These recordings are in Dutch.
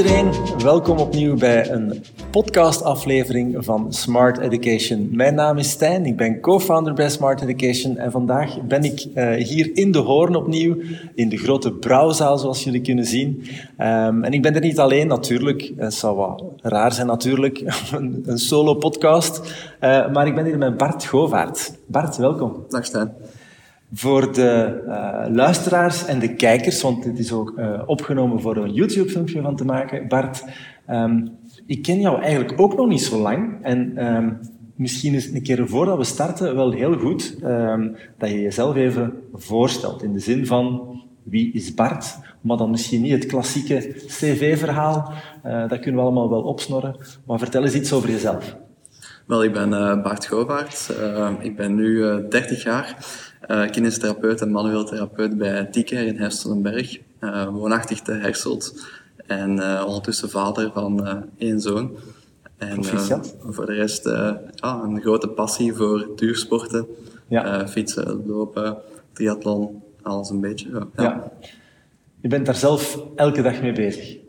iedereen, welkom opnieuw bij een podcastaflevering van Smart Education. Mijn naam is Stijn, ik ben co-founder bij Smart Education en vandaag ben ik uh, hier in de Hoorn opnieuw, in de grote brouwzaal zoals jullie kunnen zien. Um, en ik ben er niet alleen natuurlijk, het zou wat raar zijn natuurlijk, een, solo podcast, uh, maar ik ben hier met Bart Govaert. Bart, welkom. Dag Stijn. Voor de uh, luisteraars en de kijkers, want dit is ook uh, opgenomen voor een YouTube-filmpje van te maken. Bart, um, ik ken jou eigenlijk ook nog niet zo lang. En um, misschien is een keer voordat we starten wel heel goed um, dat je jezelf even voorstelt. In de zin van, wie is Bart? Maar dan misschien niet het klassieke cv-verhaal. Uh, dat kunnen we allemaal wel opsnorren. Maar vertel eens iets over jezelf. Wel, ik ben Bart Govaert. ik ben nu 30 jaar uh, kinestherapeut en manueel therapeut bij Tieker in Herstelenberg. Uh, woonachtig te Herselt. En uh, ondertussen vader van één zoon. En voor de rest ja, een grote passie voor duursporten. Ja. fietsen, lopen, triathlon, alles een beetje. Ja. ja. Je bent daar zelf elke dag mee bezig?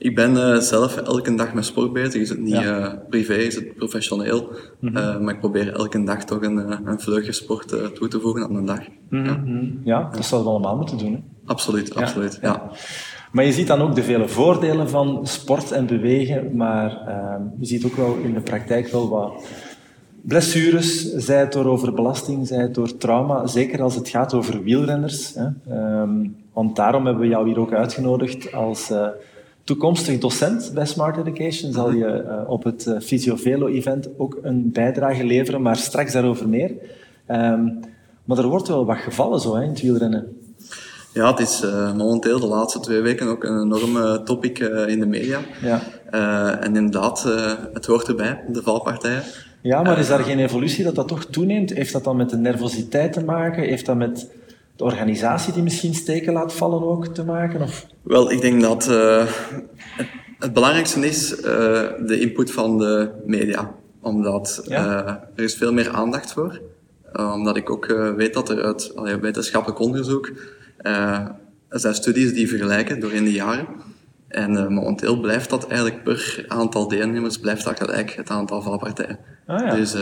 Ik ben uh, zelf elke dag met sport bezig. Is het niet ja. uh, privé, is het professioneel. Mm -hmm. uh, maar ik probeer elke dag toch een, een vleugje sport toe te voegen aan een dag. Mm -hmm. ja. ja, dat zouden we allemaal moeten doen. Hè? Absoluut, absoluut. Ja. Maar je ziet dan ook de vele voordelen van sport en bewegen. Maar je ziet ook wel in de praktijk wel wat blessures, zij het door overbelasting, zij het door trauma. Zeker als het gaat over wielrenners. Hè? Um, want daarom hebben we jou hier ook uitgenodigd als toekomstig docent bij Smart Education zal je uh, op het uh, Fysiovelo-event ook een bijdrage leveren, maar straks daarover meer. Um, maar er wordt wel wat gevallen zo hè, in het wielrennen. Ja, het is uh, momenteel de laatste twee weken ook een enorme topic in de media. Ja. en inderdaad, het hoort erbij, de valpartijen. Ja, maar is daar geen evolutie dat dat toch toeneemt? Heeft dat dan met de nervositeit te maken? Heeft dat met de organisatie die misschien steken laat vallen ook te maken? Of? Wel, ik denk dat uh, het, het, belangrijkste is uh, de input van de media. Omdat ja. uh, er is veel meer aandacht voor. omdat ik ook weet dat er uit allee, wetenschappelijk onderzoek er zijn studies die vergelijken door in de jaren. En momenteel blijft dat eigenlijk per aantal deelnemers blijft dat gelijk, het aantal valpartijen. Ah, ja. Dus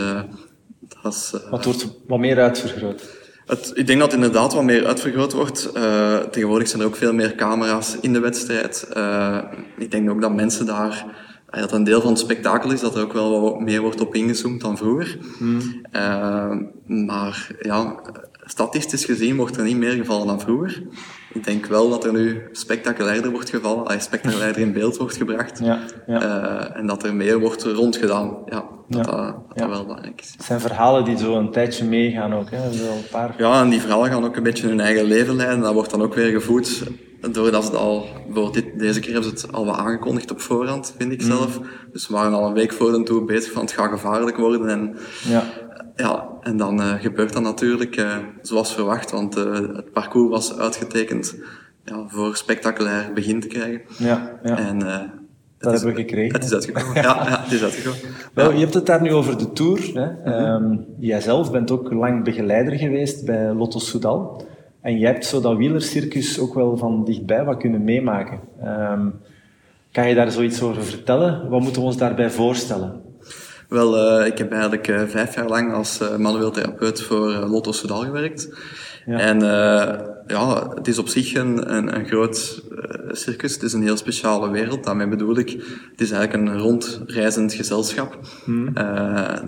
dat is... Wat wordt wat meer uitvergroot? Het, ik denk dat het inderdaad wat meer uitvergroot wordt. Uh, tegenwoordig zijn er ook veel meer camera's in de wedstrijd. Uh, ik denk ook dat mensen daar, uh, dat een deel van het spektakel is, dat er ook wel wat meer wordt op ingezoomd dan vroeger. Mm. maar ja, statistisch gezien wordt er niet meer gevallen dan vroeger. Ik denk wel dat er nu spectaculairder wordt gevallen, als spectaculairder in beeld wordt gebracht. Ja, ja. Uh, en dat er meer wordt rondgedaan. Ja, dat ja, dat, dat, wel belangrijk is. Het zijn verhalen die zo een tijdje meegaan ook. Hè? Een paar... Ja, en die verhalen gaan ook een beetje hun eigen leven leiden. Dat wordt dan ook weer gevoed doordat ze het al, bijvoorbeeld dit, deze keer hebben ze het al wat aangekondigd op voorhand, vind ik mm. zelf. Dus we waren al een week voor de tour bezig van het gaat gevaarlijk worden. En ja, ja, en dan uh, gebeurt dat natuurlijk uh, zoals verwacht, want uh, het parcours was uitgetekend ja, voor spectaculair begin te krijgen. Ja, ja. En, dat is, hebben we gekregen. Het is uitgekomen. ja, ja, het is uitgekomen. Wel, je hebt het daar nu over de Tour. Hè. -hmm. um, jijzelf bent ook lang begeleider geweest bij Lotto Soudal. En jij hebt zo dat wielercircus ook wel van dichtbij wat kunnen meemaken. Um, kan je daar zoiets over vertellen? Wat moeten we ons daarbij voorstellen? Wel, uh, ik heb eigenlijk uh, vijf jaar lang als uh, manueel therapeut voor Lotto Soudal gewerkt. Ja. En ja, het is op zich een, een, een groot circus. Het is een heel speciale wereld. Daarmee bedoel ik, het is eigenlijk een rondreizend gezelschap. Hmm.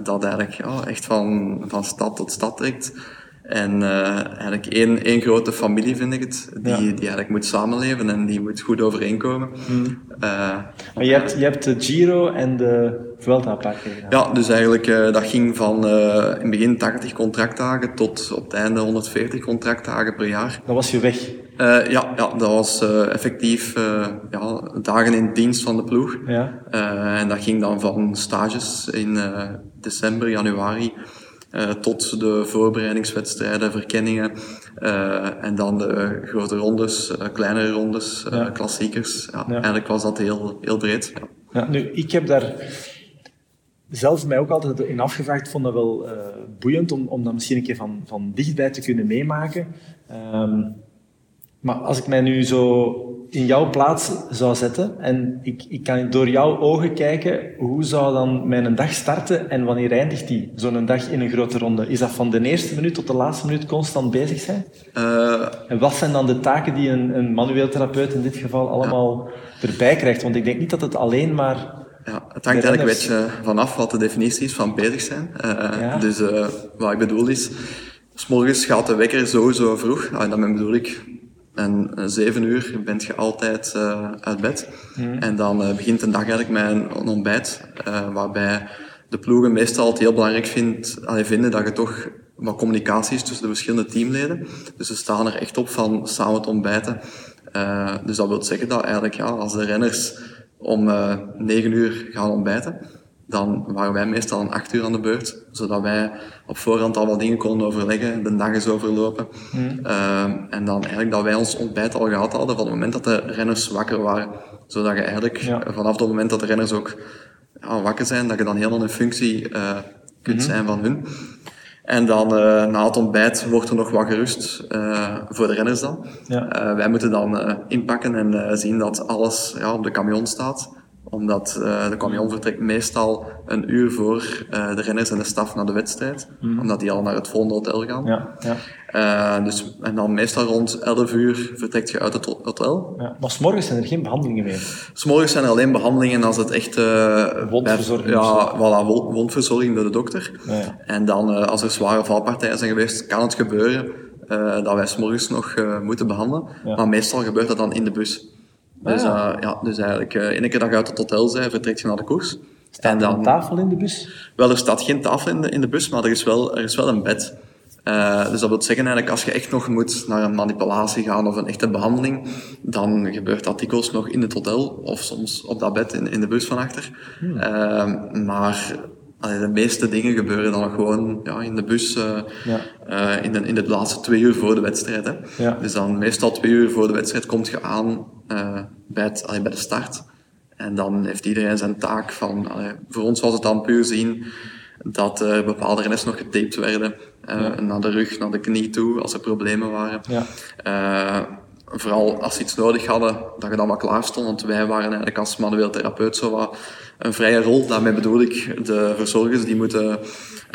dat eigenlijk ja, echt van, van stad tot stad trekt. En uh, eigenlijk één, één grote familie vind ik het, die, ja. die eigenlijk moet samenleven en die moet goed overeenkomen. Hmm. Uh, maar je hebt, je hebt de Giro en de Vuelta pakken Ja, dus eigenlijk uh, dat ging van in het begin 80 contractdagen tot op het einde 140 contractdagen per jaar. Dat was je weg? ja, ja, dat was effectief ja, dagen in dienst van de ploeg. Ja. en dat ging dan van stages in december, januari uh, tot de voorbereidingswedstrijden, verkenningen uh, en dan de grote rondes, uh, kleinere rondes, ja. klassiekers. Ja, ja, Eigenlijk was dat heel, heel breed. Ja. nu, ik heb daar zelf mij ook altijd in afgevraagd, vond dat wel boeiend om, om dat misschien een keer van, van dichtbij te kunnen meemaken. Um, Maar als ik mij nu zo in jouw plaats zou zetten en ik, ik kan door jouw ogen kijken, hoe zou dan mijn dag starten en wanneer eindigt die, zo'n dag in een grote ronde? Is dat van de eerste minuut tot de laatste minuut constant bezig zijn? Uh, en wat zijn dan de taken die een, een manueel therapeut in dit geval allemaal erbij krijgt? Want ik denk niet dat het alleen maar ja, het hangt eigenlijk een beetje vanaf wat de definitie is van bezig zijn. Uh, Dus uh, wat ik bedoel is, s morgens gaat de wekker sowieso vroeg. Uh, daarmee bedoel ik en zeven uur bent je altijd uh, uit bed. Mm. En dan uh, begint de dag eigenlijk met een, ontbijt, uh, waarbij de ploegen meestal het heel belangrijk vindt, allee, vinden dat je toch wat communicatie is tussen de verschillende teamleden. Dus ze staan er echt op van samen te ontbijten. dus dat wil zeggen dat eigenlijk ja, als de renners om negen uur gaan ontbijten, dan waren wij meestal een acht uur aan de beurt, zodat wij op voorhand al wat dingen konden overleggen, de dag is overlopen. Hmm. Uh, en dan eigenlijk dat wij ons ontbijt al gehad hadden van het moment dat de renners wakker waren. Zodat je eigenlijk vanaf het moment dat de renners ook ja, wakker zijn, dat je dan helemaal in functie uh, kunt hmm. zijn van hun. En dan uh, na het ontbijt wordt er nog wat gerust uh, voor de renners dan. Ja. Uh, wij moeten dan inpakken en zien dat alles ja, op de camion staat omdat uh, de camion vertrekt meestal een uur voor uh, de renners en de staf naar de wedstrijd. Mm. Omdat die al naar het volgende hotel gaan. Ja, ja. Uh, dus, en dan meestal rond 11 uur vertrekt je uit het hotel. Ja, maar s'morgens zijn er geen behandelingen meer? S'morgens zijn er alleen behandelingen als het echt... wondverzorging? ja, voilà, wondverzorging door de dokter. Ja, En dan als er zware valpartijen zijn geweest, kan het gebeuren dat wij s'morgens nog moeten behandelen. Maar meestal gebeurt dat dan in de bus. Dus, ah. uh, ja, dus eigenlijk, ene keer dat je uit het hotel bent, vertrek je naar de koers. Staat en dan, er een tafel in de bus? Wel, er staat geen tafel in de, in de bus, maar er is wel, er is wel een bed. Uh, dus dat wil zeggen eigenlijk, als je echt nog moet naar een manipulatie gaan of een echte behandeling, dan gebeurt dat dikwijls nog in het hotel of soms op dat bed in, in de bus van achter. Hmm. maar de meeste dingen gebeuren dan gewoon ja, in de bus uh, ja. uh, in, de, in de laatste twee uur voor de wedstrijd. Hè. Ja. Dus dan meestal twee uur voor de wedstrijd komt je aan uh, bij, het, allee, bij de start. En dan heeft iedereen zijn taak van... Allee, voor ons was het dan puur zien dat er bepaalde renners nog getaped werden. Naar de rug, naar de knie toe, als er problemen waren. vooral als ze iets nodig hadden, dat je dan wat klaar stond. Want wij waren eigenlijk als manueel therapeut zo wat een vrije rol. Daarmee bedoel ik de verzorgers die moeten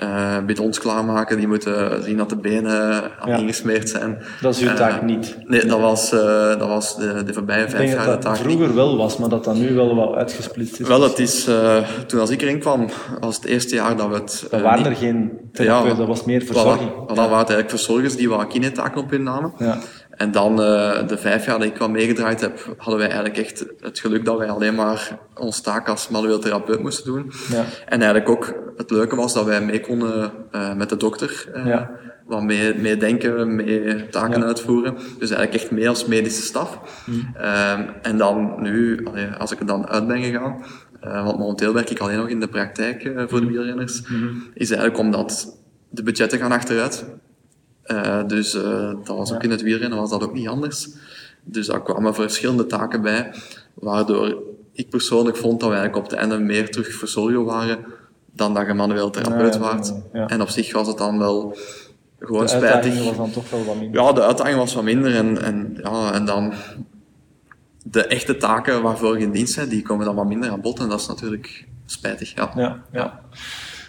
uh, bidons klaarmaken, die moeten zien dat de benen ja. ingesmeerd zijn. Dat is uw taak uh, niet? Nee, dat was, uh, dat was de, de voorbije vijf jaar de taak vroeger wel was, maar dat dat nu wel wat uitgesplitst is. Wel, het is, toen als ik erin kwam, was het eerste jaar dat we het... Er waren er geen therapeuten, ja, dat was meer verzorging. Voilà, dat waren eigenlijk verzorgers die wat kinetaken op hun namen. Ja. En dan uh, de vijf jaar dat ik wat meegedraaid heb, hadden wij eigenlijk echt het geluk dat wij alleen maar ons taak als manueel therapeut moesten doen. Ja. En eigenlijk ook het leuke was dat wij mee konden uh, met de dokter. Uh, ja. Wat mee, mee denken, mee taken ja. uitvoeren. Dus eigenlijk echt mee als medische staf. Mm. en dan nu, als ik er dan uit ben gegaan, want momenteel werk ik alleen nog in de praktijk voor de wielrenners, mm. is eigenlijk omdat de budgetten gaan achteruit. Uh, dus uh, dat was ook in het wielrennen was dat ook niet anders. Dus daar kwamen verschillende taken bij, waardoor ik persoonlijk vond dat we eigenlijk op het einde meer terug verzorgen waren dan dat je manueel therapeut ja. Ja. En op zich was het dan wel gewoon de spijtig. De uitdaging was dan toch wel wat minder. Ja, de uitdaging was wat minder. En, en, ja, en dan de echte taken waarvoor je in dienst bent, die komen dan wat minder aan bod. En dat is natuurlijk spijtig. Ja, ja.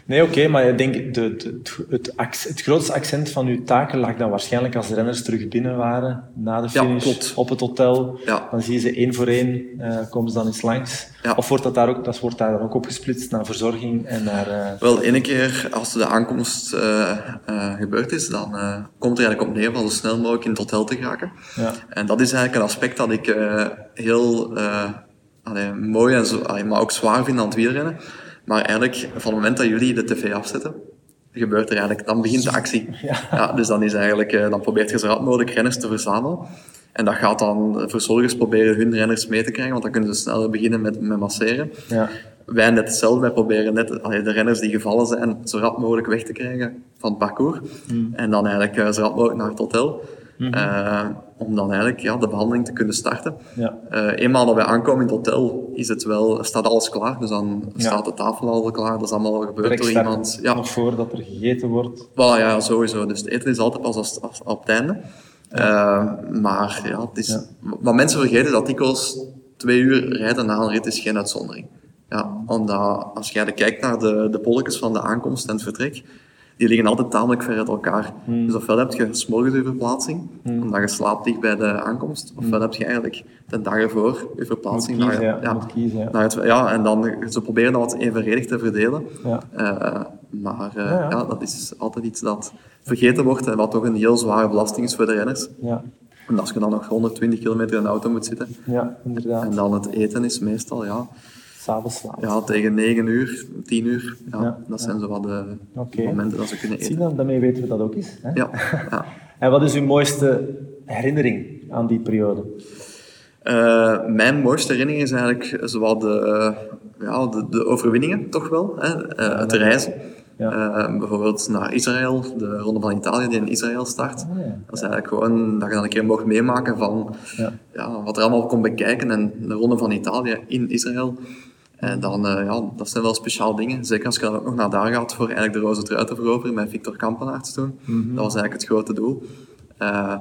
Nee, oké, maar ik denk de, de, het, het, grootste accent van uw taken lag dan waarschijnlijk als de renners terug binnen waren na de finish op het hotel. Ja. Dan zie je ze één voor één, uh, komen ze dan eens langs. Ja. Of wordt dat, daar ook, dat wordt daar dan ook opgesplitst naar verzorging en naar... Uh... Wel, ene keer als de aankomst uh, gebeurd is, dan komt er eigenlijk op neer van zo snel mogelijk in het hotel te geraken. Ja. En dat is eigenlijk een aspect dat ik heel allee, mooi en zo, allee, maar ook zwaar vind aan het wielrennen maar eigenlijk, van het moment dat jullie de tv afzetten, gebeurt er eigenlijk, dan begint de actie. Ja. dus dan is eigenlijk, eh, dan probeert je zo rap mogelijk renners te verzamelen. En dat gaat dan verzorgers proberen hun renners mee te krijgen, want dan kunnen ze sneller beginnen met, met masseren. Ja. Wij net hetzelfde, wij proberen net de renners die gevallen zijn, zo rap mogelijk weg te krijgen van het parcours. Hmm. En dan eigenlijk uh, zo rap mogelijk naar het hotel. Mm om dan eigenlijk ja, de behandeling te kunnen starten. Ja. Uh, eenmaal dat wij aankomen in het hotel, is het wel, staat alles klaar. Dus dan staat de tafel al klaar. Dat is allemaal gebeurd door iemand. Ja. Nog voordat er gegeten wordt. Voilà, ja, sowieso. Dus het eten is altijd pas als, als, op het einde. Eh, maar ja, het is, wat mensen vergeten, dat dikwijls twee uur rijden na een rit is geen uitzondering. Ja, omdat als jij kijkt naar de, de polletjes van de aankomst en het vertrek, die liggen altijd tamelijk ver uit elkaar. Hmm. Dus ofwel heb je s'morgens je verplaatsing, omdat je slaapt dicht bij de aankomst, ofwel heb je eigenlijk de dag ervoor je verplaatsing. Hmm. Moet naar, kiezen, ja. Moet kiezen, ja. naar het, ja, en dan ze proberen dat wat evenredig te verdelen. Ja. Eh, maar eh, ja, dat is altijd iets dat vergeten wordt en wat toch een heel zware belasting is voor de renners. Ja, En als je dan nog 120 kilometer in de auto moet zitten ja inderdaad. en dan het eten is meestal ja, S'avonds ja, tegen 9 uur, 10 uur. Ja, Ja, dat zijn zo wat de momenten dat ze kunnen Zie eten. dan, daarmee weten we dat ook is. Hè? Ja. En wat is uw mooiste herinnering aan die periode? Eh, mijn mooiste herinnering is eigenlijk zowat de, eh, ja, de, de overwinningen, toch wel. Hè? Eh, het reizen. Ja. Bijvoorbeeld naar Israël, de Ronde van Italië die in Israël start. Ah, ja. Dat is eigenlijk gewoon dat je dan een keer mocht meemaken van Ja. ja, wat er allemaal kon bekijken. En de Ronde van Italië in Israël. En dan, eh, ja, dat zijn wel speciaal dingen. Zeker als je dan ook nog naar daar gaat voor eigenlijk de roze trui te veroveren met Victor Kampenaerts toen. Mhm. Dat was eigenlijk het grote doel. Eh,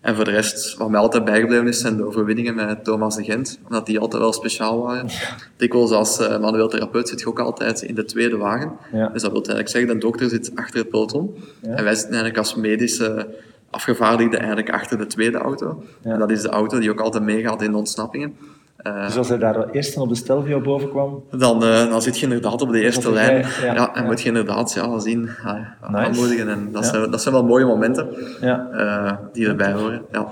en voor de rest, wat mij altijd bijgebleven is, zijn de overwinningen met Thomas de Gent. Omdat die altijd wel speciaal waren. Dikwijls als eh, manueel therapeut zit je ook altijd in de tweede wagen. Ja. Dus dat wil eigenlijk zeggen, de dokter zit achter het peloton. Ja. En wij zitten eigenlijk als medische afgevaardigden eigenlijk achter de tweede auto. Ja. En dat is de auto die ook altijd meegaat in de ontsnappingen. Eh, Dus als hij daar eerst op de Stelvio boven kwam, dan, eh, dan zit je inderdaad op de eerste lijn. Ja, ja, en ja. moet je inderdaad ja, zien, Nice. aanmoedigen. En dat, zijn, dat zijn wel mooie momenten ja. eh, die erbij horen. Ja.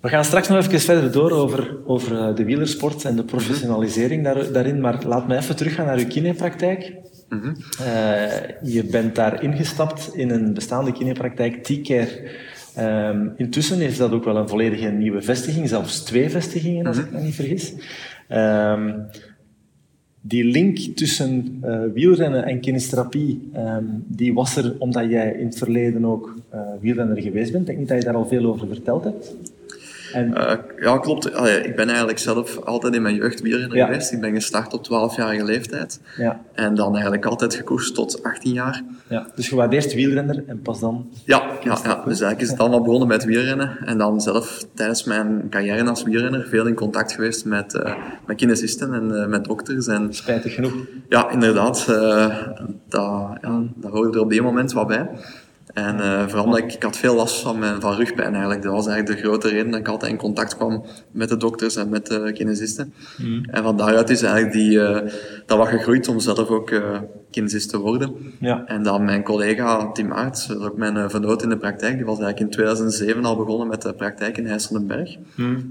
We gaan straks nog even verder door over, over de wielersport en de professionalisering daar, daarin, maar laat me even teruggaan naar uw kinepraktijk. Mhm. Je bent daar ingestapt in een bestaande kinepraktijk, T-Care. Ehm, intussen is dat ook wel een volledige nieuwe vestiging, zelfs twee vestigingen, als ik me niet vergis. Ehm, die link tussen eh, wielrennen en kinestherapie, ehm, die was er omdat jij in het verleden ook eh, wielrenner geweest bent. Ik denk niet dat je daar al veel over verteld hebt. En, Eh, ja, klopt. Allee, ik ben eigenlijk zelf altijd in mijn jeugd wielrenner Ja. geweest. Ik ben gestart op 12-jarige leeftijd. ja, En dan eigenlijk altijd gekoerst tot 18 jaar. ja. Dus je was eerst wielrenner en pas dan... Ja, ja, ja. dus eigenlijk is het allemaal begonnen met wielrennen. En dan zelf tijdens mijn carrière als wielrenner veel in contact geweest met, eh met kinesisten en eh, met dokters. En Spijtig genoeg. ja, inderdaad, dat, ja, dat hoorde er op die moment wat bij. En eh, vooral omdat ik, ik had veel last van, mijn, van rugpijn eigenlijk. Dat was eigenlijk de grote reden dat ik altijd in contact kwam met de dokters en met de kinesisten. En van daaruit is eigenlijk die, eh, dat wat gegroeid om zelf ook eh kinesist te worden. Ja. En dan mijn collega Tim Aerts, dat is ook mijn uh, vernoot in de praktijk, die was eigenlijk in 2007 al begonnen met de praktijk in IJsseldenberg.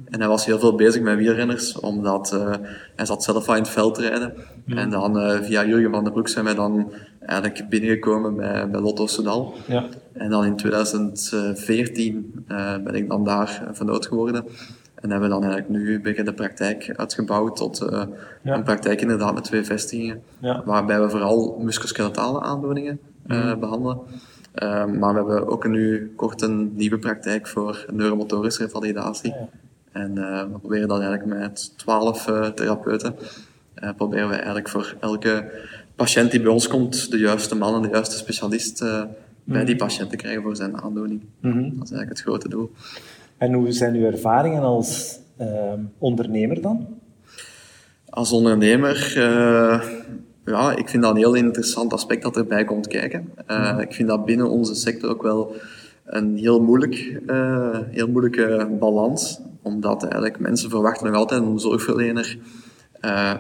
En hij was heel veel bezig met wielrenners, omdat uh, hij zat zelf al in het veld rijden. En dan uh, via Jurgen van der Broek zijn wij dan eigenlijk binnengekomen bij, bij Lotto Soudal. Ja. En dan in 2014 uh, ben ik dan daar vernoot geworden. En hebben we dan eigenlijk nu bij de praktijk uitgebouwd tot uh, ja. een praktijk inderdaad met twee vestigingen. Ja. Waarbij we vooral musculoskeletale aandoeningen uh, mm. behandelen. Maar we hebben ook nu kort een nieuwe praktijk voor neuromotorische revalidatie. En we proberen dan eigenlijk met twaalf therapeuten, proberen we eigenlijk voor elke patiënt die bij ons komt, de juiste man en de juiste specialist mm. bij die patiënt te krijgen voor zijn aandoening. Mm -hmm. Dat is eigenlijk het grote doel. En hoe zijn uw ervaringen als ondernemer dan? Als ondernemer, uh, ja, ik vind dat een heel interessant aspect dat erbij komt kijken. Uh, mm. Ik vind dat binnen onze sector ook wel een heel, moeilijk, heel moeilijke balans. Omdat eigenlijk mensen verwachten nog altijd een zorgverlener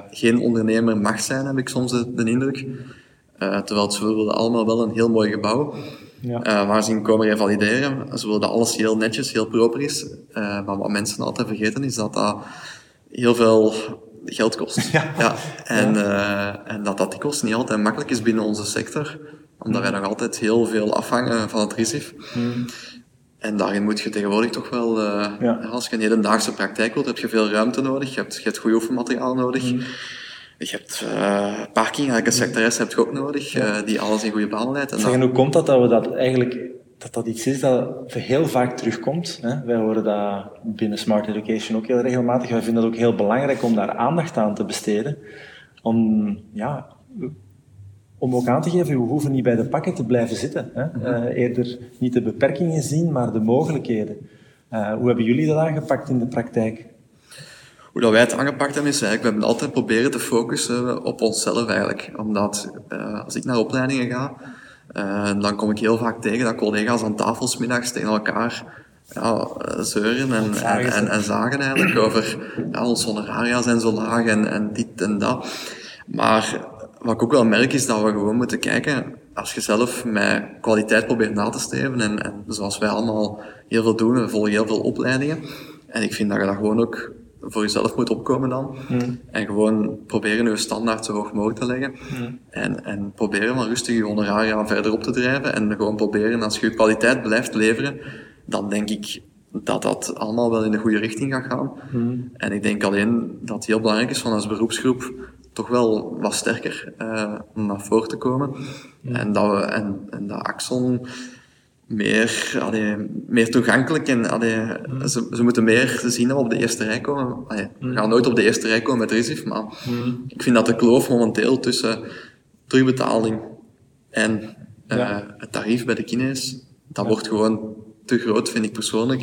geen ondernemer mag zijn, heb ik soms de, de indruk. terwijl ze willen allemaal wel een heel mooi gebouw. Ja. waar ze in komen revalideren. Ze willen dat alles heel netjes, heel proper is. maar wat mensen altijd vergeten is dat dat heel veel geld kost. Ja. ja. En, ja. Uh, en dat dat dikwijls niet altijd makkelijk is binnen onze sector, omdat wij nog altijd heel veel afhangen van het RISIF. Mm. En daarin moet je tegenwoordig toch wel, uh, ja. als je een hedendaagse praktijk wilt, heb je veel ruimte nodig, je hebt, je hebt goed oefenmateriaal nodig. Mm. Je hebt uh, parking, eigenlijk een secretaris heb je ook nodig, ja. die alles in goede banen leidt. En zeg, hoe komt dat dat we dat eigenlijk dat dat iets is dat heel vaak terugkomt. Hè? Wij horen dat binnen Smart Education ook heel regelmatig. Wij vinden het ook heel belangrijk om daar aandacht aan te besteden. Om, ja, om ook aan te geven, we hoeven niet bij de pakken te blijven zitten. Hè? Uh, eerder niet de beperkingen zien, maar de mogelijkheden. Uh, hoe hebben jullie dat aangepakt in de praktijk? Hoe dat wij het aangepakt hebben, is eigenlijk, we hebben altijd proberen te focussen op onszelf eigenlijk. Omdat uh, als ik naar opleidingen ga, dan kom ik heel vaak tegen dat collega's aan tafels middags tegen elkaar ja, zeuren en, en, en, en, zagen eigenlijk over ja, onze honoraria zijn zo laag en, en dit en dat. Maar wat ik ook wel merk is dat we gewoon moeten kijken, als je zelf met kwaliteit probeert na te streven, en, en zoals wij allemaal heel veel doen, we volgen heel veel opleidingen, en ik vind dat je dat gewoon ook voor jezelf moet opkomen dan. Mm. En gewoon proberen je standaard zo hoog mogelijk te leggen. Mm. En, en proberen maar rustig je honoraria verder op te drijven. En gewoon proberen, als je je kwaliteit blijft leveren, dan denk ik dat dat allemaal wel in de goede richting gaat gaan. Mm. En ik denk alleen dat het heel belangrijk is van als beroepsgroep toch wel wat sterker uh, naar voren te komen. En, dat we, en, en dat Axon meer, allee, meer toegankelijk en allee, ze, ze moeten meer zien dat we op de eerste rij komen. Allee, we gaan nooit op de eerste rij komen met RISIF, maar ik vind dat de kloof momenteel tussen terugbetaling en uh, het tarief bij de kines, dat wordt gewoon te groot, vind ik persoonlijk.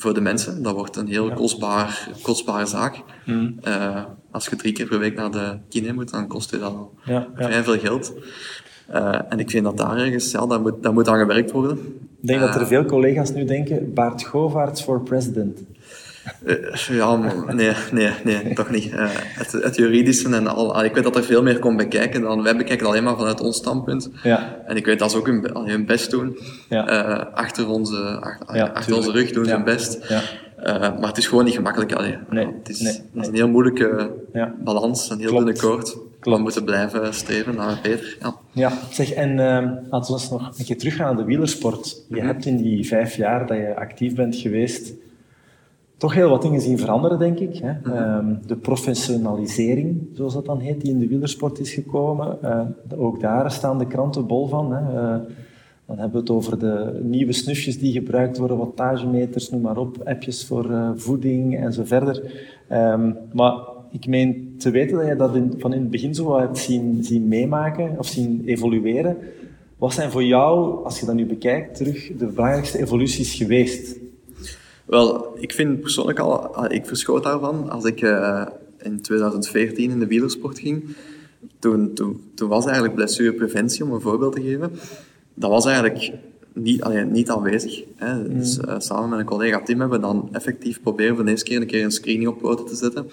Voor de mensen, dat wordt een heel kostbaar, kostbare zaak. Uh, als je drie keer per week naar de kine moet, dan kost je dat ja, vrij veel geld. Uh, en ik vind dat daar ergens, ja, daar moet, daar moet aan gewerkt worden. Ik denk dat er veel collega's nu denken, Bart Govaerts voor president. Ja, nee, nee, nee, toch niet. Uh, het, het, juridische en al. Ik weet dat er veel meer komt bekijken dan wij bekijken alleen maar vanuit ons standpunt. Ja. En ik weet dat ze ook hun, hun best doen. Ja. Uh, achter onze, achter, ja, achter onze rug doen ze hun best. Ja. maar het is gewoon niet gemakkelijk. Allee. Nee, het, is, nee, nee. het is een heel moeilijke balans, een heel dunne koord. We moeten blijven streven naar beter. Ja, ja zeg, en uh, laten we nog een keer teruggaan naar de wielersport. Je mhm. hebt in die vijf jaar dat je actief bent geweest toch heel wat dingen zien veranderen, denk ik. Hè. Mhm. Ehm, de professionalisering, zoals dat dan heet, die in de wielersport is gekomen. Uh, ook daar staan de kranten bol van. Hè. Uh, dan hebben we het over de nieuwe snufjes die gebruikt worden, wattagemeters, noem maar op, appjes voor uh, voeding en zo verder. Um, maar ik meen te weten dat je dat in, van in het begin zo hebt zien, zien meemaken of zien evolueren. Wat zijn voor jou, als je dat nu bekijkt, terug de belangrijkste evoluties geweest? Wel, ik vind persoonlijk al, ik verschoot daarvan als ik uh, in 2014 in de wielersport ging. Toen, toen, toen was eigenlijk blessurepreventie, om een voorbeeld te geven, dat was eigenlijk niet, niet aanwezig. Hè. Dus, uh, samen met een collega Tim hebben we dan effectief proberen voor de eerste keer een keer een screening op poten te zetten.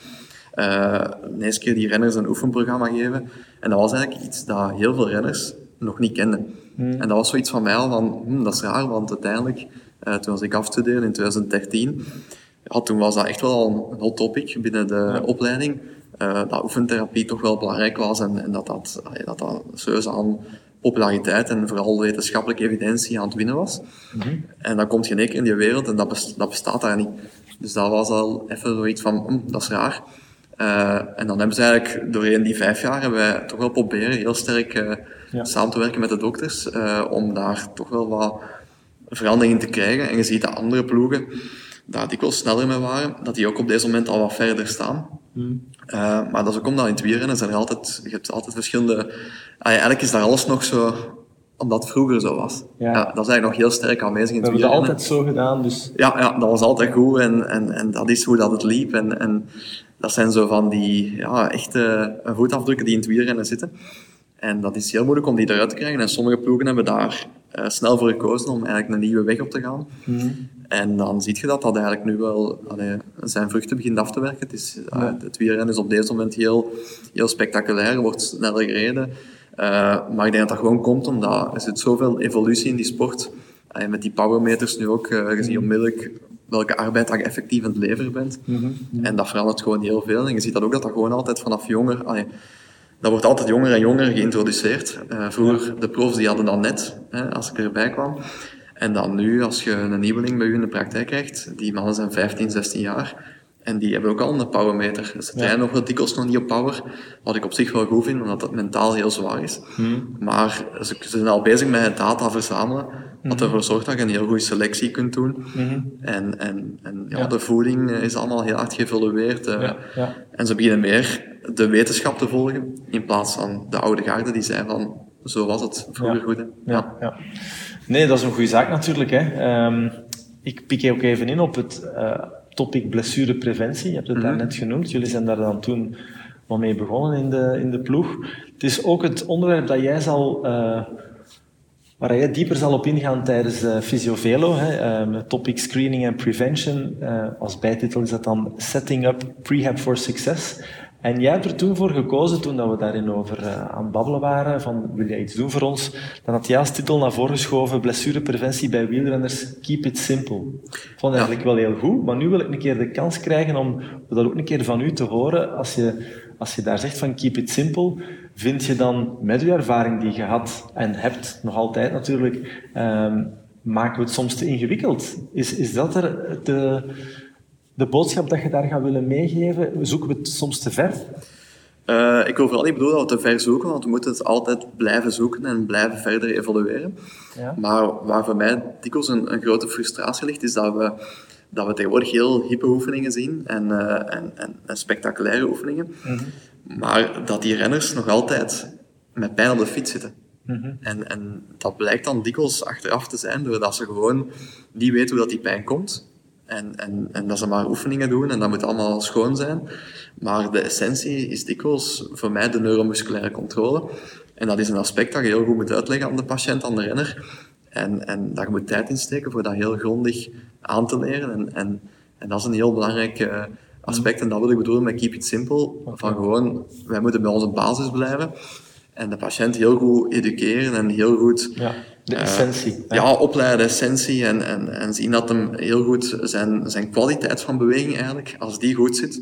Uh, de eerste keer die renners een oefenprogramma geven. En dat was eigenlijk iets dat heel veel renners nog niet kenden. Hmm. En dat was zoiets van mij al van, hm, dat is raar, want uiteindelijk, uh, toen was ik afstudeerde in 2013, ja, toen was dat echt wel een hot topic binnen de opleiding. Uh, dat oefentherapie toch wel belangrijk was en, en dat dat, dat, dat serieus aan populariteit en vooral wetenschappelijke evidentie aan het winnen was. Hmm. En dan komt je in in die wereld en dat, dat bestaat daar niet. Dus dat was al even zoiets van, hm, dat is raar. Uh, en dan hebben ze eigenlijk doorheen die vijf jaar hebben wij toch wel proberen heel sterk uh, ja. samen te werken met de dokters om daar toch wel wat veranderingen te krijgen. En je ziet dat andere ploegen daar dikwijls sneller mee waren, dat die ook op deze moment al wat verder staan. Mm. maar dat is ook omdat in het wielrennen zijn er altijd, je hebt altijd verschillende... eigenlijk is daar alles nog zo omdat het vroeger zo was. Ja. ja. dat is eigenlijk nog heel sterk aanwezig in het wielrennen. We hebben het altijd zo gedaan, dus... Ja, ja, dat was altijd goed en, en, en dat is hoe dat het liep. En, en dat zijn zo van die ja, echte voetafdrukken die in het wielrennen zitten. En dat is heel moeilijk om die eruit te krijgen. En sommige ploegen hebben daar uh, snel voor gekozen om eigenlijk een nieuwe weg op te gaan. Mhm. En dan zie je dat dat eigenlijk nu wel allee, zijn vruchten begint af te werken. Het, is, uh, het wielrennen is op deze moment heel, heel spectaculair, wordt sneller gereden. Uh, maar ik denk dat dat gewoon komt omdat er zit zoveel evolutie in die sport. En met die powermeters nu ook, je ziet onmiddellijk welke arbeid dat je effectief aan het leveren bent. Mhm. En dat verandert gewoon heel veel. En je ziet dat ook dat dat gewoon altijd vanaf jonger... Allee, dat wordt altijd jonger en jonger geïntroduceerd. Uh, vroeger, de profs die hadden dat net, hè, als ik erbij kwam. En dan nu, als je een nieuweling bij u in de praktijk krijgt, die mannen zijn 15, 16 jaar, en die hebben ook al een powermeter. Dus ze trainen nog wel dikwijls nog niet op power, wat ik op zich wel goed vind, omdat het mentaal heel zwaar is. Mhm. Maar ze, ze, zijn al bezig met data verzamelen wat ervoor zorgt dat je een heel goede selectie kunt doen. Mhm. En, en, en ja, de voeding is allemaal heel hard geëvolueerd. Ja, ja. En ze beginnen meer de wetenschap te volgen, in plaats van de oude garde die zei van, zo was het vroeger goed. Hè? Ja. ja. Nee, dat is een goede zaak natuurlijk. Hè. Ehm, ik pik ook even in op het uh, topic blessurepreventie. Je hebt het mm -hmm. daar net genoemd. Jullie zijn daar dan toen wel mee begonnen in de, in de ploeg. Het is ook het onderwerp dat jij zal... Uh, waar jij dieper zal op ingaan tijdens uh, Physiovelo, hè, um, topic screening and prevention. Als bijtitel is dat dan Setting Up Prehab for Success. En jij hebt er toen voor gekozen, toen dat we daarin over uh, aan het babbelen waren, van wil jij iets doen voor ons? Dan had jij als titel naar voren geschoven, blessurepreventie bij wielrenners, keep it simple. Ik vond eigenlijk wel heel goed, maar nu wil ik een keer de kans krijgen om dat ook een keer van u te horen. Als je, als je daar zegt van keep it simple, vind je dan met uw ervaring die je had en hebt, nog altijd natuurlijk, um, maken we het soms te ingewikkeld? Is, is dat er de de boodschap dat je daar gaat willen meegeven, zoeken we het soms te ver? Uh, ik wil vooral niet bedoelen dat we te ver zoeken, want we moeten het altijd blijven zoeken en blijven verder evolueren. Ja. Maar waar voor mij dikwijls een, een, grote frustratie ligt, is dat we, dat we tegenwoordig heel hippe oefeningen zien en, uh, en, en, en, spectaculaire oefeningen, mm -hmm. maar dat die renners nog altijd met pijn op de fiets zitten. Mm -hmm. en, en dat blijkt dan dikwijls achteraf te zijn, doordat ze gewoon niet weten hoe dat die pijn komt. En, en, en dat ze maar oefeningen doen en dat moet allemaal schoon zijn. Maar de essentie is dikwijls voor mij de neuromusculaire controle. En dat is een aspect dat je heel goed moet uitleggen aan de patiënt, aan de renner. En, en daar moet tijd in steken voor dat heel grondig aan te leren. En, en, en dat is een heel belangrijk uh, aspect. En dat wil ik bedoelen met keep it simple. Van gewoon, wij moeten bij onze basis blijven. En de patiënt heel goed educeren en heel goed... Ja, de essentie. Uh, ja, opleiden, de essentie. En, en, en zien dat hem heel goed zijn, zijn kwaliteit van beweging eigenlijk, als die goed zit,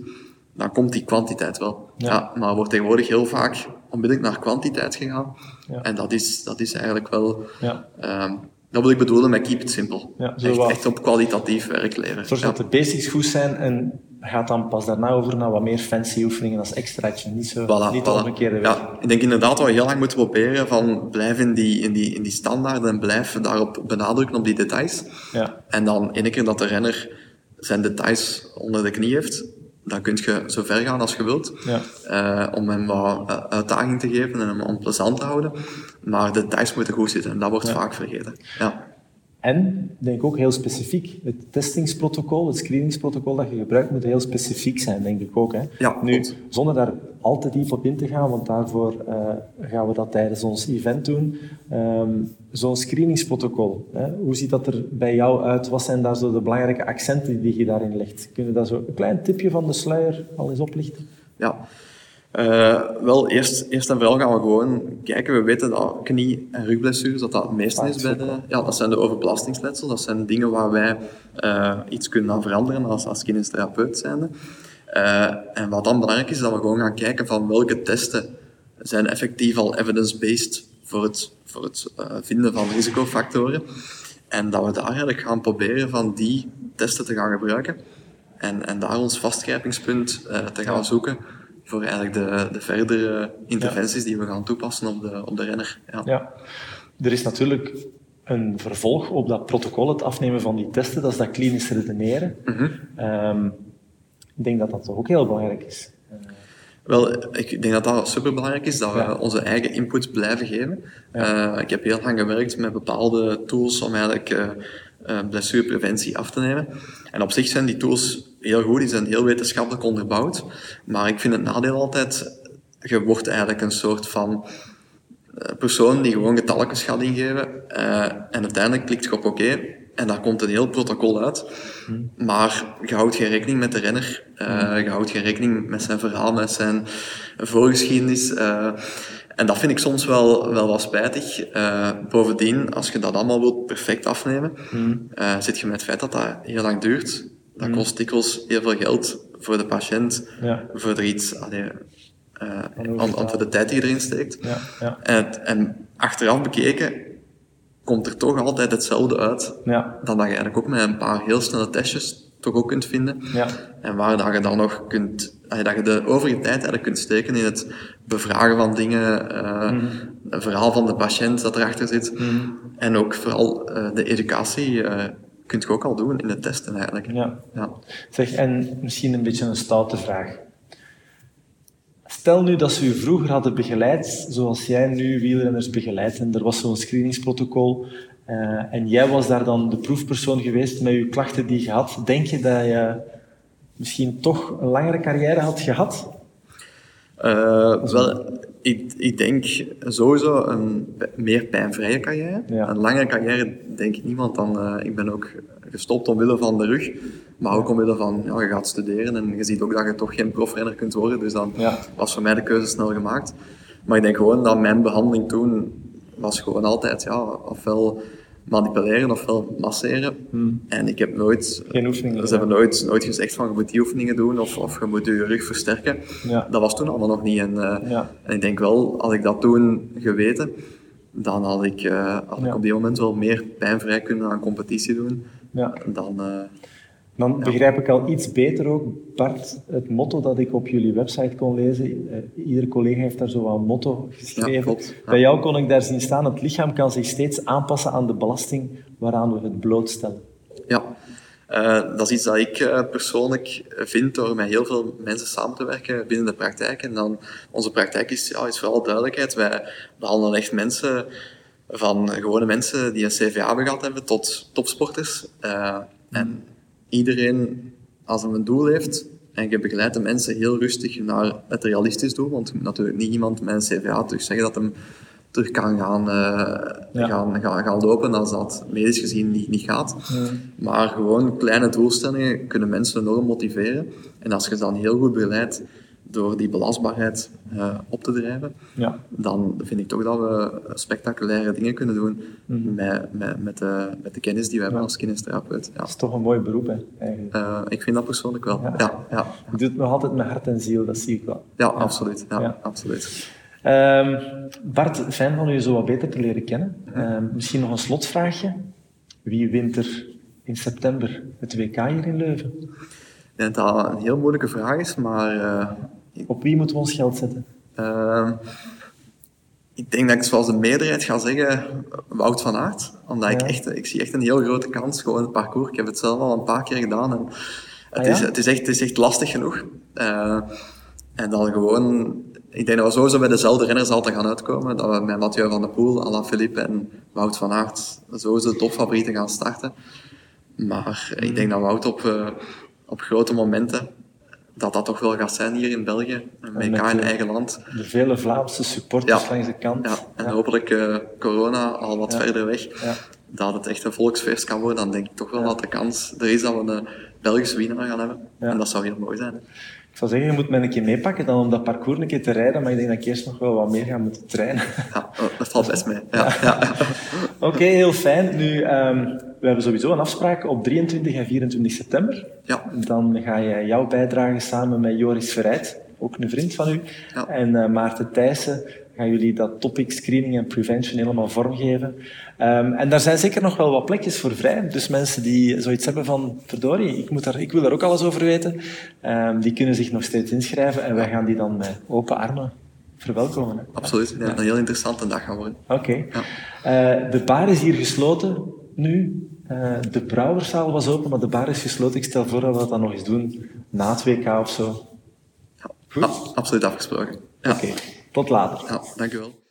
dan komt die kwantiteit wel. Ja. ja maar er wordt tegenwoordig heel vaak onmiddellijk naar kwantiteit gegaan. Ja. En dat is, dat is eigenlijk wel... Ja. Um, dat wil ik bedoelen met keep it simple. Ja, echt, echt, op kwalitatief werk leveren. Zorg dat de basics goed zijn en gaat dan pas daarna over naar wat meer fancy oefeningen als extraatje. Niet zo, voilà, niet voilà. omgekeerde weg. Ja, ik denk inderdaad dat we heel lang moeten proberen van blijf in die, in die, in die standaarden en blijf daarop benadrukken op die details. Ja. En dan, ene keer dat de renner zijn details onder de knie heeft, dan kun je zo ver gaan als je wilt. Ja. Uh, om hem wat uh, uitdaging te geven en hem onplezant te houden. Maar de details moeten goed zitten en dat wordt ja. vaak vergeten. Ja. En, denk ik ook heel specifiek, het testingsprotocol, het screeningsprotocol dat je gebruikt, moet heel specifiek zijn, denk ik ook. Hè? Ja, nu, goed. zonder daar al te diep op in te gaan, want daarvoor uh, gaan we dat tijdens ons event doen. Um, Zo'n screeningsprotocol, hè? hoe ziet dat er bij jou uit? Wat zijn daar zo de belangrijke accenten die je daarin legt? Kun je daar zo een klein tipje van de sluier al eens oplichten? Ja, uh, wel, eerst, eerst en vooral gaan we gewoon kijken. We weten dat knie- en rugblessures, dat dat het meeste is bij de... Ja, dat zijn de overbelastingsletsels. Dat zijn dingen waar wij uh, iets kunnen aan veranderen als, als kinestherapeut zijnde. Uh, en wat dan belangrijk is, dat we gewoon gaan kijken van welke testen zijn effectief al evidence-based voor het, voor het vinden van risicofactoren. En dat we daar eigenlijk gaan proberen van die testen te gaan gebruiken. En, en daar ons vastgrijpingspunt te gaan zoeken voor eigenlijk de, de verdere interventies die we gaan toepassen op de, op de renner. Ja. ja. Er is natuurlijk een vervolg op dat protocol, het afnemen van die testen, dat is dat klinisch redeneren. Mm -hmm. um, ik denk dat dat toch ook heel belangrijk is. Wel, ik denk dat dat superbelangrijk is, dat we onze eigen input blijven geven. Ja. Uh, ik heb heel lang gewerkt met bepaalde tools om eigenlijk uh, uh, blessurepreventie af te nemen. En op zich zijn die tools heel goed, die zijn heel wetenschappelijk onderbouwd. Maar ik vind het nadeel altijd, je wordt eigenlijk een soort van eh, persoon die gewoon getalletjes gaat ingeven. Uh, en uiteindelijk klikt je op oké. en daar komt een heel protocol uit. Hmm. Maar je houdt geen rekening met de renner. Uh, je houdt geen rekening met zijn verhaal, met zijn voorgeschiedenis. Uh, en dat vind ik soms wel, wel wat spijtig. Uh, bovendien, als je dat allemaal wilt perfect afnemen, mm. zit je met het feit dat dat heel lang duurt. Dat mm. kost dikwijls heel veel geld voor de patiënt, ja. voor er iets, allee, uh, aan, voor de tijd die erin steekt. Ja, ja. En, en, achteraf bekeken komt er toch altijd hetzelfde uit, ja. dan dat je eigenlijk ook met een paar heel snelle testjes toch ook kunt vinden. Ja. En waar dat je dan nog kunt, dat je de overige tijd eigenlijk kunt steken in het bevragen van dingen, uh, mm. het verhaal van de patiënt dat erachter zit. Mm. En ook vooral uh, de educatie uh, kunt je ook al doen in de testen eigenlijk. Ja. ja. Zeg, en misschien een beetje een stoute vraag. Stel nu dat ze u vroeger hadden begeleid, zoals jij nu wielrenners begeleidt, en er was zo'n screeningsprotocol, uh, en jij was daar dan de proefpersoon geweest met je klachten die je had. Denk je dat je misschien toch een langere carrière had gehad? Uh, wel, ik, ik, denk sowieso een meer pijnvrije carrière. Een langere carrière denk ik niemand dan. Uh, ik ben ook gestopt omwille van de rug, maar ook omwille van ja, je gaat studeren en je ziet ook dat je toch geen profrenner kunt worden. Dus dan ja. was voor mij de keuze snel gemaakt. Maar ik denk gewoon dat mijn behandeling toen was gewoon altijd ja, ofwel manipuleren ofwel masseren. Hmm. En ik heb nooit... Geen oefeningen. Ze hebben nooit, nooit gezegd van je moet die oefeningen doen of, of je moet je rug versterken. Ja. Dat was toen allemaal nog niet. En, uh, ja. en ik denk wel, als ik dat toen geweten, dan had ik, uh, had ik op die moment wel meer pijnvrij kunnen aan competitie doen. Dan, uh, dan begrijp ik al iets beter ook, Bart, het motto dat ik op jullie website kon lezen. Uh, iedere collega heeft daar zo een motto geschreven. Ja, Bij jou kon ik daar zien staan, het lichaam kan zich steeds aanpassen aan de belasting waaraan we het blootstellen. Ja, uh, dat is iets dat ik uh, persoonlijk vind door met heel veel mensen samen te werken binnen de praktijk. En dan, onze praktijk is, ja, is vooral duidelijkheid. Wij behandelen echt mensen, van gewone mensen die een CVA gehad hebben, tot topsporters. en iedereen, als hij een doel heeft, en je begeleidt de mensen heel rustig naar het realistisch doel, want natuurlijk niet iemand met een CVA terug zeggen dat hem terug kan gaan, uh, gaan, gaan, gaan, lopen als dat medisch gezien niet, niet gaat. Maar gewoon kleine doelstellingen kunnen mensen enorm motiveren. En als je ze dan heel goed begeleidt, door die belastbaarheid uh, op te drijven, ja. dan vind ik toch dat we spectaculaire dingen kunnen doen mm met, met, met, de, met de kennis die we hebben als kinestherapeut. Ja. Dat is toch een mooi beroep, hè, eigenlijk. Uh, ik vind dat persoonlijk wel, ja. ja, ja. Je doet het nog altijd met hart en ziel, dat zie ik wel. Ja, absoluut. Ja, absoluut. Um, Bart, fijn van u zo wat beter te leren kennen. Um, misschien nog een slotvraagje. Wie wint er in september het WK hier in Leuven? Ik denk dat dat een heel moeilijke vraag is, maar uh, op wie moeten we ons geld zetten? Uh, ik denk dat ik zoals de meerderheid ga zeggen Wout van Aert. Omdat ik echt, ik zie echt een heel grote kans, gewoon het parcours. Ik heb het zelf al een paar keer gedaan. En het, ah, is, het, is, echt, het is echt lastig genoeg. Uh, en dan gewoon, ik denk dat we sowieso bij dezelfde renners altijd gaan uitkomen. Dat we met Mathieu van der Poel, Alain Philippe en Wout van Aert sowieso topfavorieten gaan starten. Maar ik denk dat Wout op, uh, op grote momenten dat dat toch wel gaat zijn hier in België. Een WK in eigen land. De vele Vlaamse supporters langs de kant. Ja, en hopelijk uh, corona al wat verder weg. Dat het echt een volksfeest kan worden, dan denk ik toch wel dat de kans er is dat we een Belgische winnaar gaan hebben. En dat zou heel mooi zijn. Ik zou zeggen, je moet mij een keer meepakken dan om dat parcours een keer te rijden, maar ik denk dat ik eerst nog wel wat meer ga moeten trainen. Ja, dat valt best mee. Ja, ja. Oké, heel fijn. Nu, um, we hebben sowieso een afspraak op 23 en 24 september. Ja. Dan ga je jouw bijdrage samen met Joris Verrijt, ook een vriend van u, ja. en uh, Maarten Thijssen gaan jullie dat topic screening en prevention helemaal vormgeven. Um, en daar zijn zeker nog wel wat plekjes voor vrij. Dus mensen die zoiets hebben van, verdorie, ik, moet daar, ik wil daar ook alles over weten, um, die kunnen zich nog steeds inschrijven en wij gaan die dan met open armen verwelkomen. Absoluut, ja, een heel interessante dag gaan worden. Oké. Okay. Ja. Uh, de bar is hier gesloten nu. Uh, de brouwerzaal was open, maar de bar is gesloten. Ik stel voor dat we dat nog eens doen na het WK of zo. Ja, absoluut afgesproken. Ja. Oké. Okay. Tot later. Ja, dankjewel.